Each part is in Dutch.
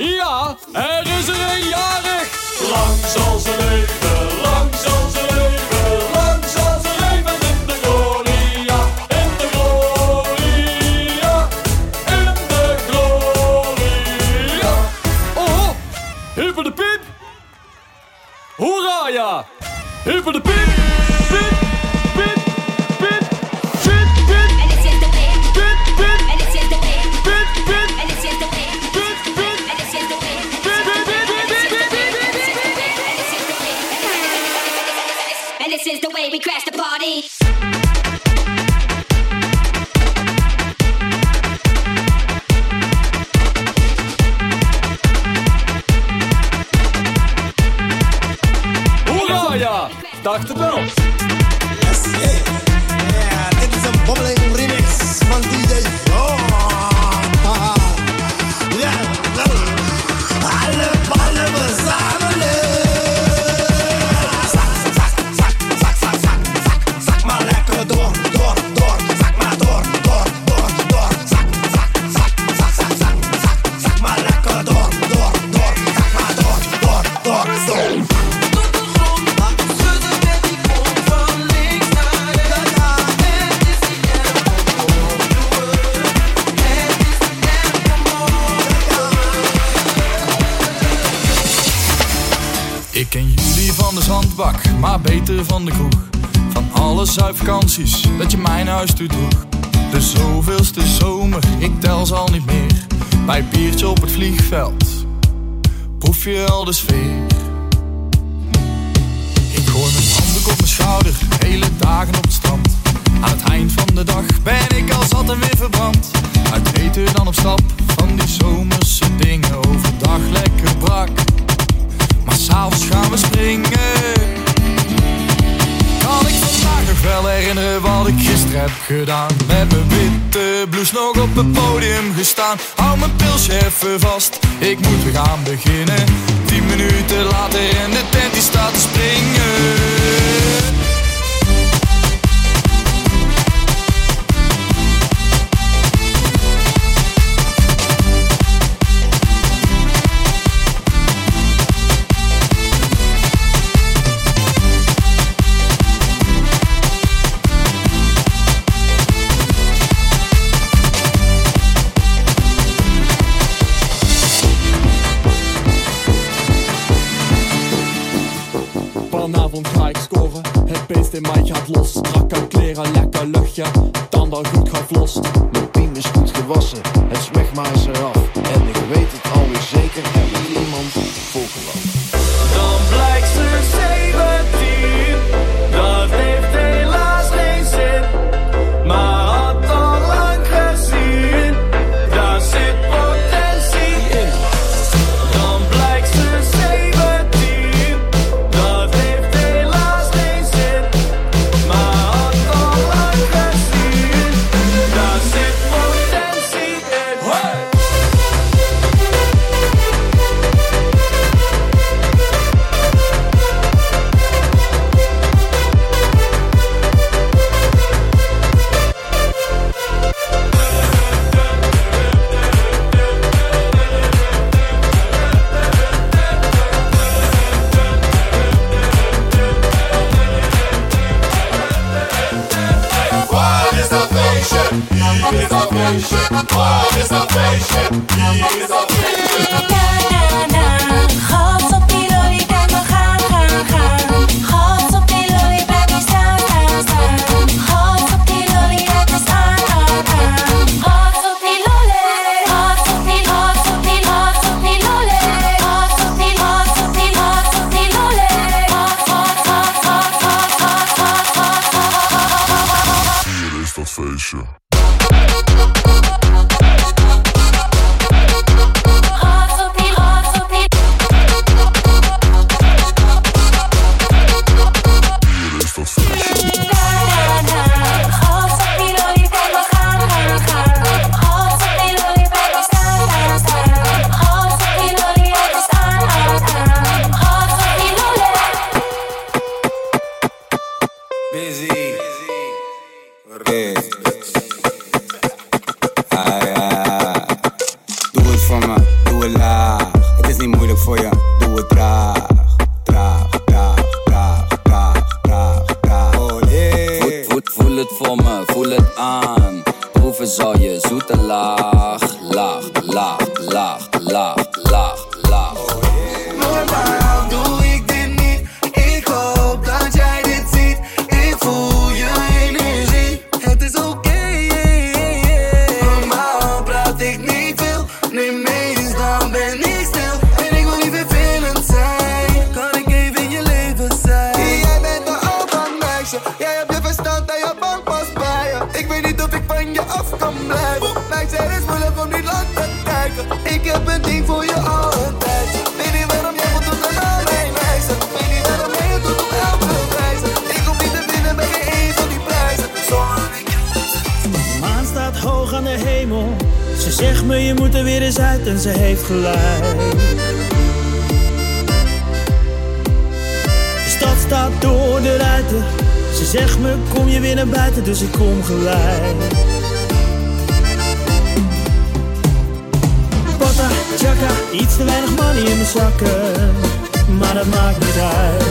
Ja, er is er een jarig. Lang zal ze leven, lang zal ze leven, lang zal ze leven in de gloria, in de gloria, in de gloria. Oh, hyper de piep. Hoera ja, hyper de piep, the bounce. Ken jullie van de zandbak, maar beter van de kroeg. Van alle zuipvakanties dat je mijn huis toe droeg. De zoveelste zomer, ik tel ze al niet meer. Bij biertje op het vliegveld, proef je al de sfeer. Ik gooi mijn handdoek op mijn schouder, hele dagen op het strand. Aan het eind van de dag ben ik al zat en weer verbrand. Uit eten dan op stap, van die zomerse dingen. Overdag lekker brak, s'avonds gaan we springen. Kan ik vandaag nog wel herinneren wat ik gisteren heb gedaan? Met mijn witte blouse nog op het podium gestaan. Hou mijn pilsje even vast, ik moet weer gaan beginnen. Tien minuten later en de tent die staat te springen. tanden dan goed geflost. Mijn piem is goed gewassen, het smegma is eraf. festa fecha. Ze zegt me je moet er weer eens uit en ze heeft gelijk. De stad staat door de ruiten. Ze zegt me kom je weer naar buiten, dus ik kom gelijk. Papa, chaka, iets te weinig money in mijn zakken. Maar dat maakt niet uit.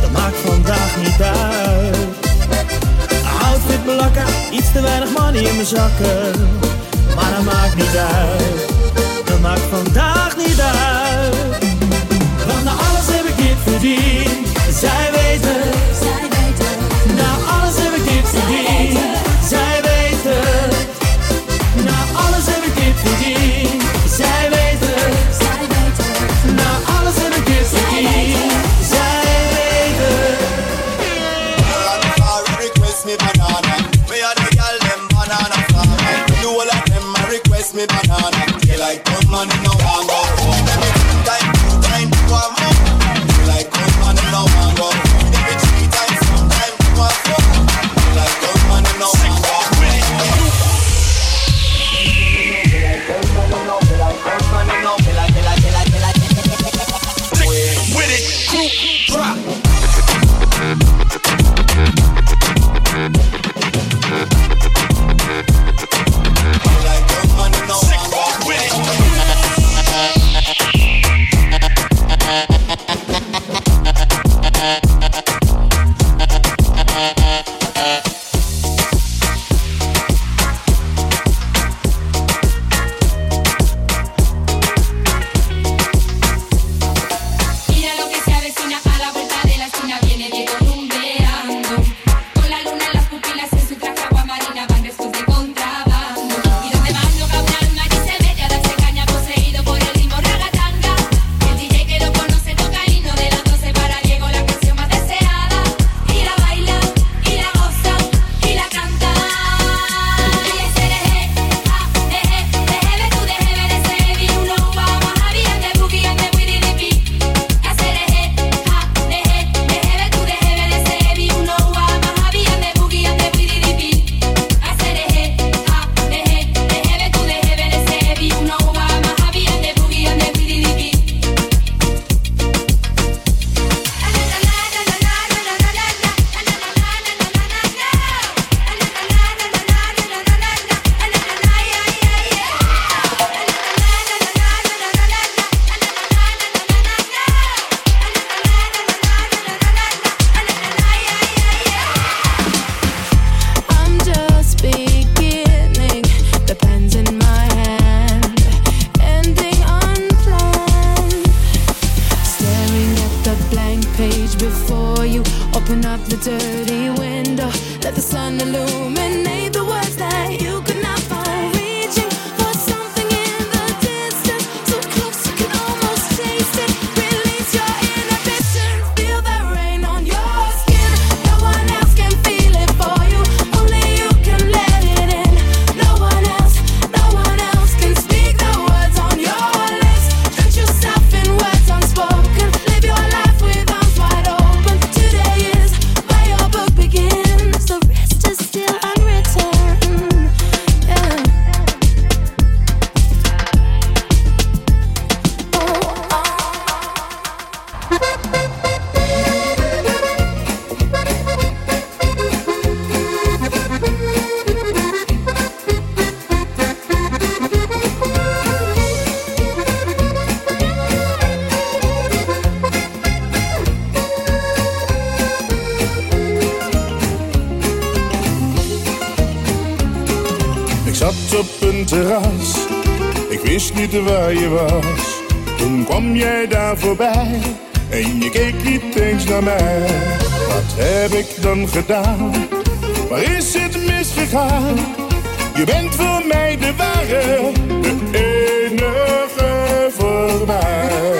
Dat maakt vandaag niet uit. Outfit blakken, iets te weinig money in mijn zakken maar dat maakt niet uit, dat maakt vandaag niet uit. Want na alles heb ik dit verdiend, zij weten. Zij weten. Na alles heb ik dit verdiend. En je keek niet eens naar mij Wat heb ik dan gedaan? Waar is het misgegaan? Je bent voor mij de ware De enige voor mij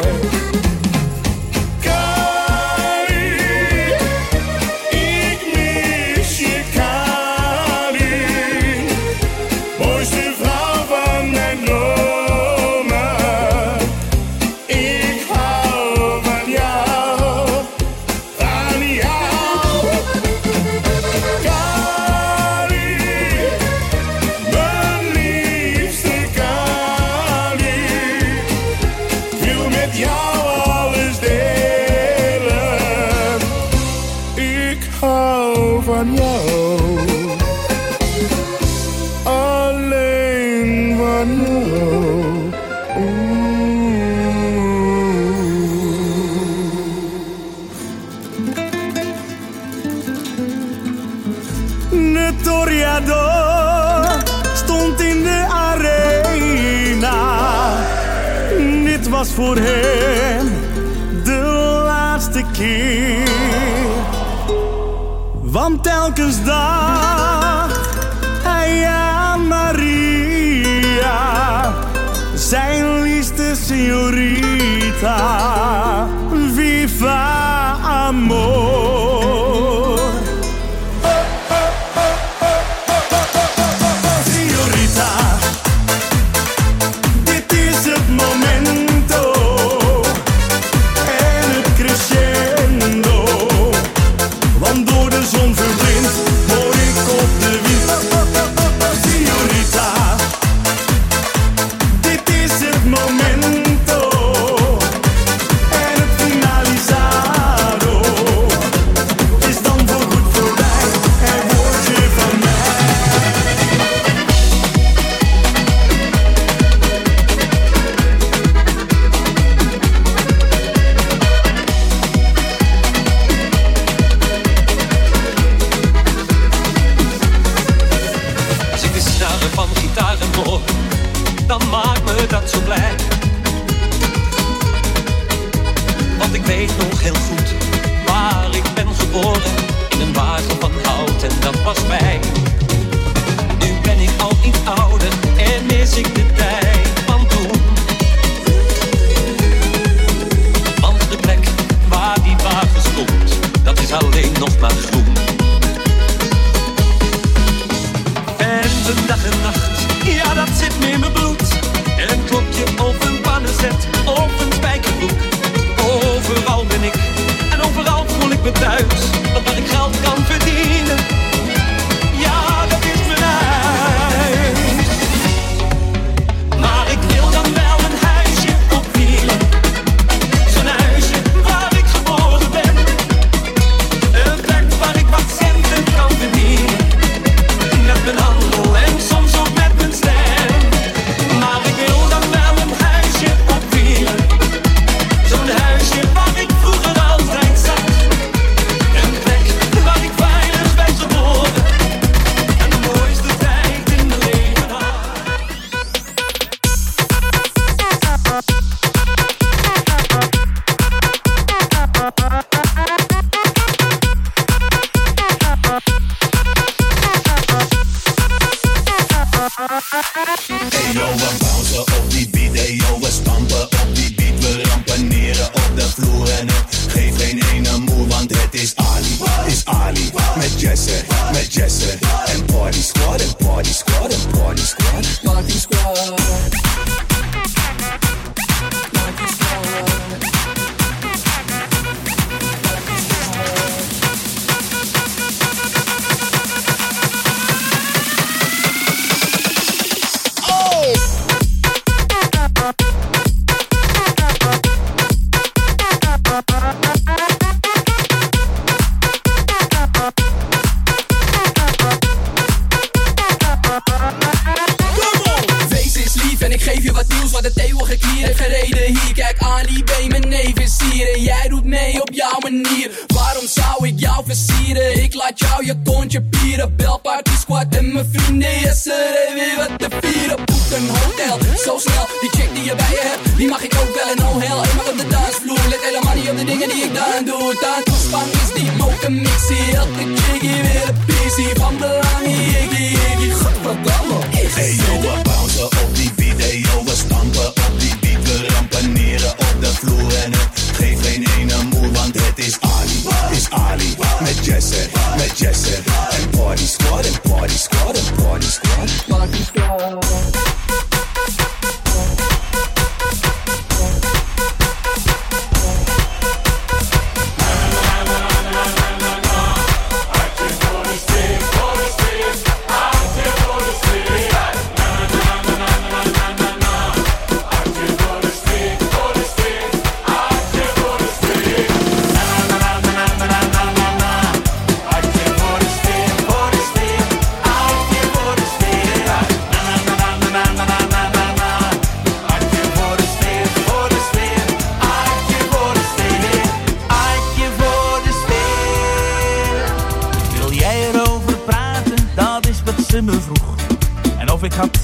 Ik laat jou je kontje pieren. Bel party squad en mijn vrienden. Yes, er weer wat te vieren. Boek een hotel, zo snel. Die check die je bij je hebt, die mag ik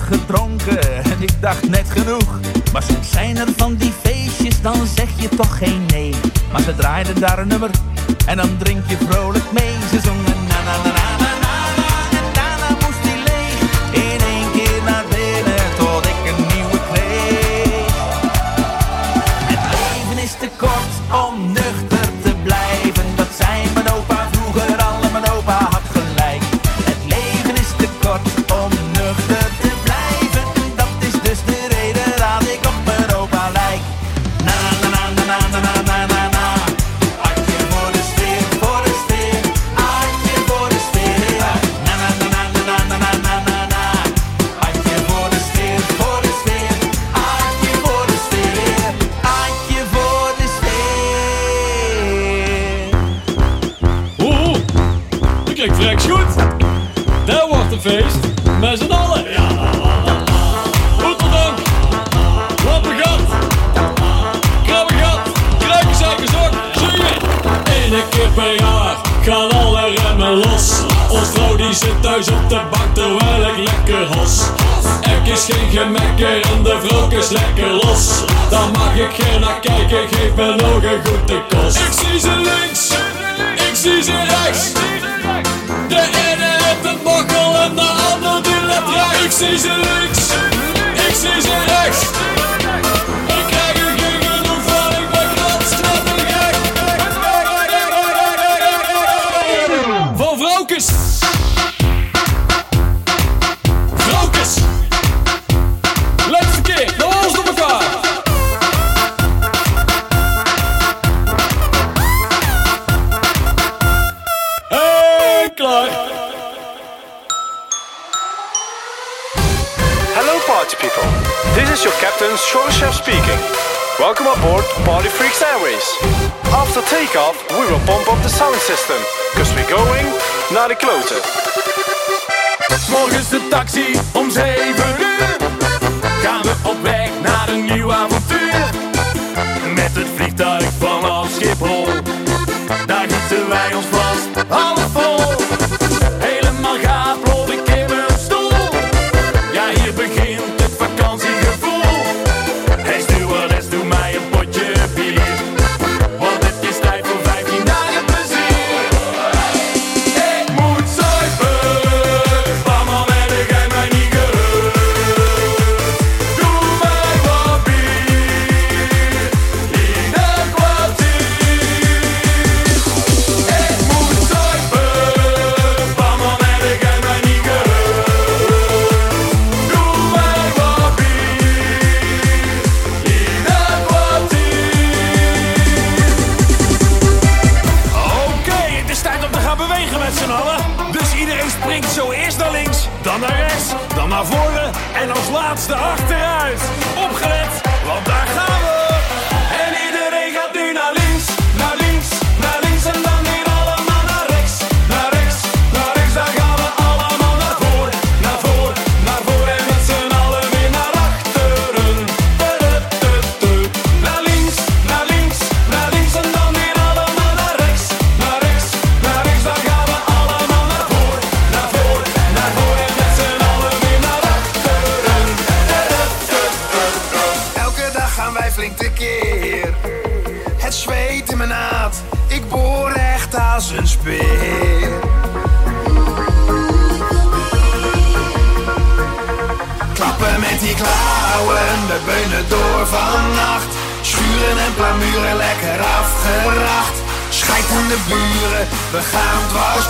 gedronken en ik dacht net genoeg. Maar soms zijn er van die feestjes, dan zeg je toch geen nee. Maar ze draaiden daar een nummer en dan drink je vrolijk mee. Ze zongen Ik. Er is geen gemekker en de vrok is lekker los. Dan mag ik geen naar kijken, geef me nog een goede kost. Ik zie ze links, ik zie ze rechts. De ene heeft een mokkel en de ander die laat rechts. Ik zie ze links, ik zie ze rechts. speaking. Welcome aboard Party Freaks Airways. After takeoff, we will pump up the sound system, cause we're going naar de kloten. is de taxi om 7 uur. Gaan we op weg naar een nieuw avontuur. Met het vliegtuig vanaf Schiphol. Daar gieten wij ons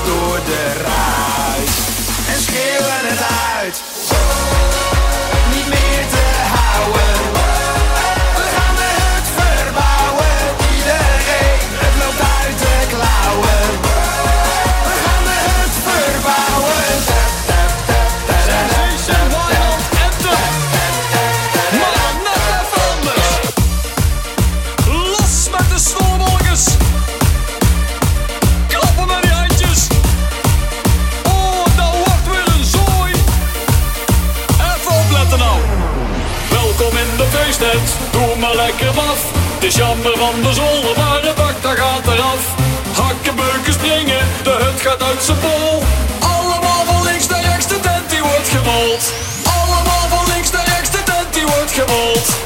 door de ruit en schreeuwen het uit. Niet meer te houden. Jammer van de zolder, maar de bak daar gaat eraf. Hakken, beuken, springen, de hut gaat uit zijn bol. Allemaal van links naar rechts, de tent die wordt gemold. Allemaal van links naar rechts, de tent die wordt gemold.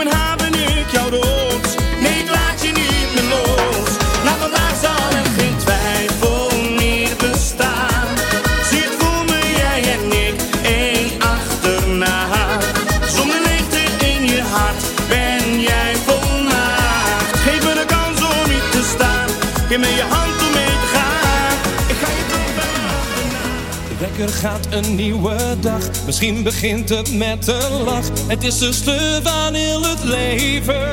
en hebben ik jou door. Wekker gaat een nieuwe dag. Misschien begint het met een lach. Het is de sleur van heel het leven.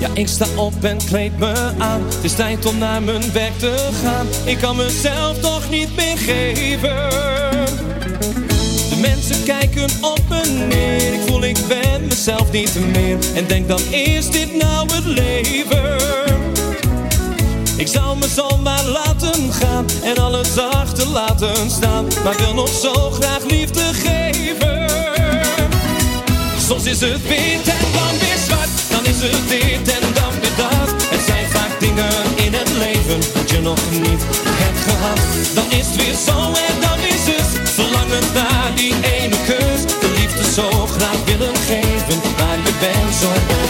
Ja, ik sta op en kleed me aan. Het is tijd om naar mijn werk te gaan. Ik kan mezelf toch niet meer geven. De mensen kijken op me neer. Ik voel ik ben mezelf niet meer. En denk dan is dit nou het leven? Ik zou me zomaar laten en alles achter laten staan. Maar wil nog zo graag liefde geven. Soms is het wit en dan weer zwart. Dan is het dit en dan weer dat. Er zijn vaak dingen in het leven dat je nog niet hebt gehad. Dan is het weer zo en dan is het verlangen naar die ene kus. De liefde zo graag willen geven, maar je bent zo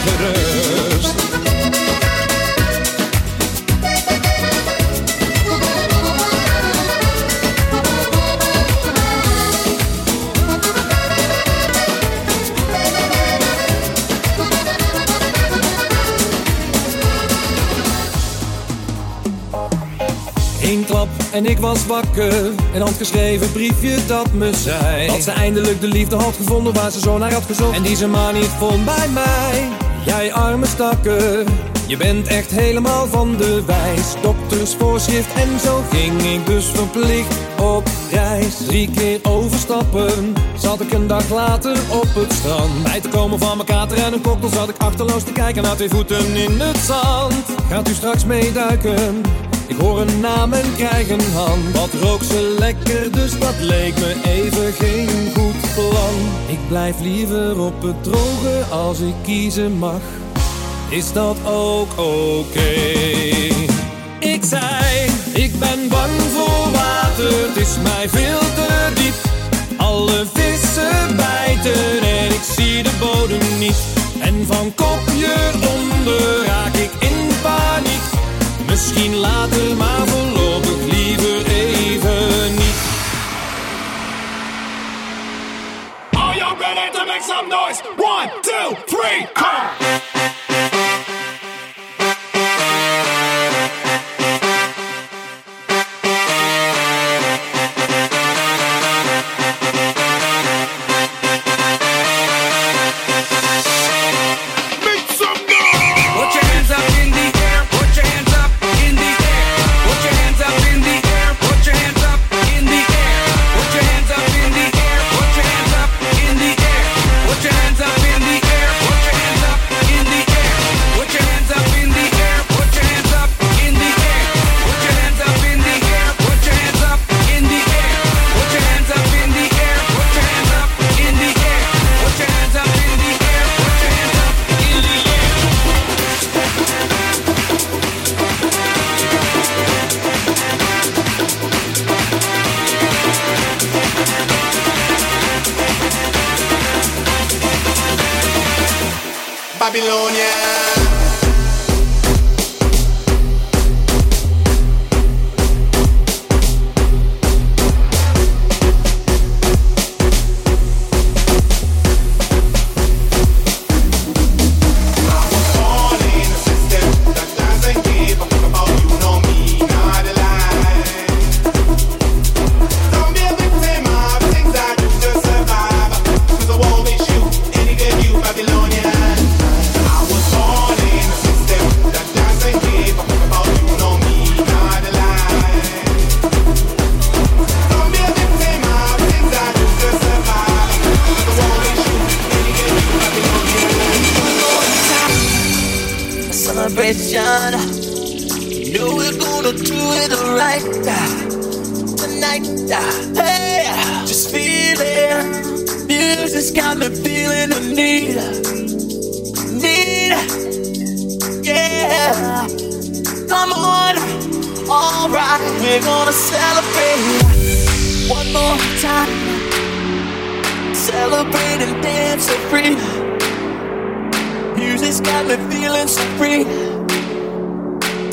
en ik was wakker. Een handgeschreven briefje dat me zei Dat ze eindelijk de liefde had gevonden waar ze zo naar had gezocht. En die ze maar niet vond bij mij. Jij arme stakker Je bent echt helemaal van de wijs. Dokters voorschrift en zo ging ik dus verplicht op reis. Drie keer overstappen Zat ik een dag later op het strand. Bij te komen van mijn kater en een cocktail Zat ik achterloos te kijken naar twee voeten in het zand. Gaat u straks meeduiken? Ik hoor een naam en krijg een hand. Wat rook ze lekker, dus dat leek me even geen goed plan. Ik blijf liever op het droge als ik kiezen mag. Is dat ook oké? Ik zei, ik ben bang voor water, het is mij veel te diep. Alle vissen bijten en ik zie de bodem niet. En van kopje onder raak ik in paniek. Misschien later, maar voorlopig liever even niet. Are you ready to make some noise? One, two, three, come! You know we're gonna do it right tonight. Hey, just feeling. Music's got me feeling the need, need. Yeah, come on, alright. We're gonna celebrate one more time. Celebrate and dance so free. Music's got me feeling so free.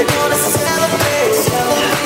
we're gonna celebrate.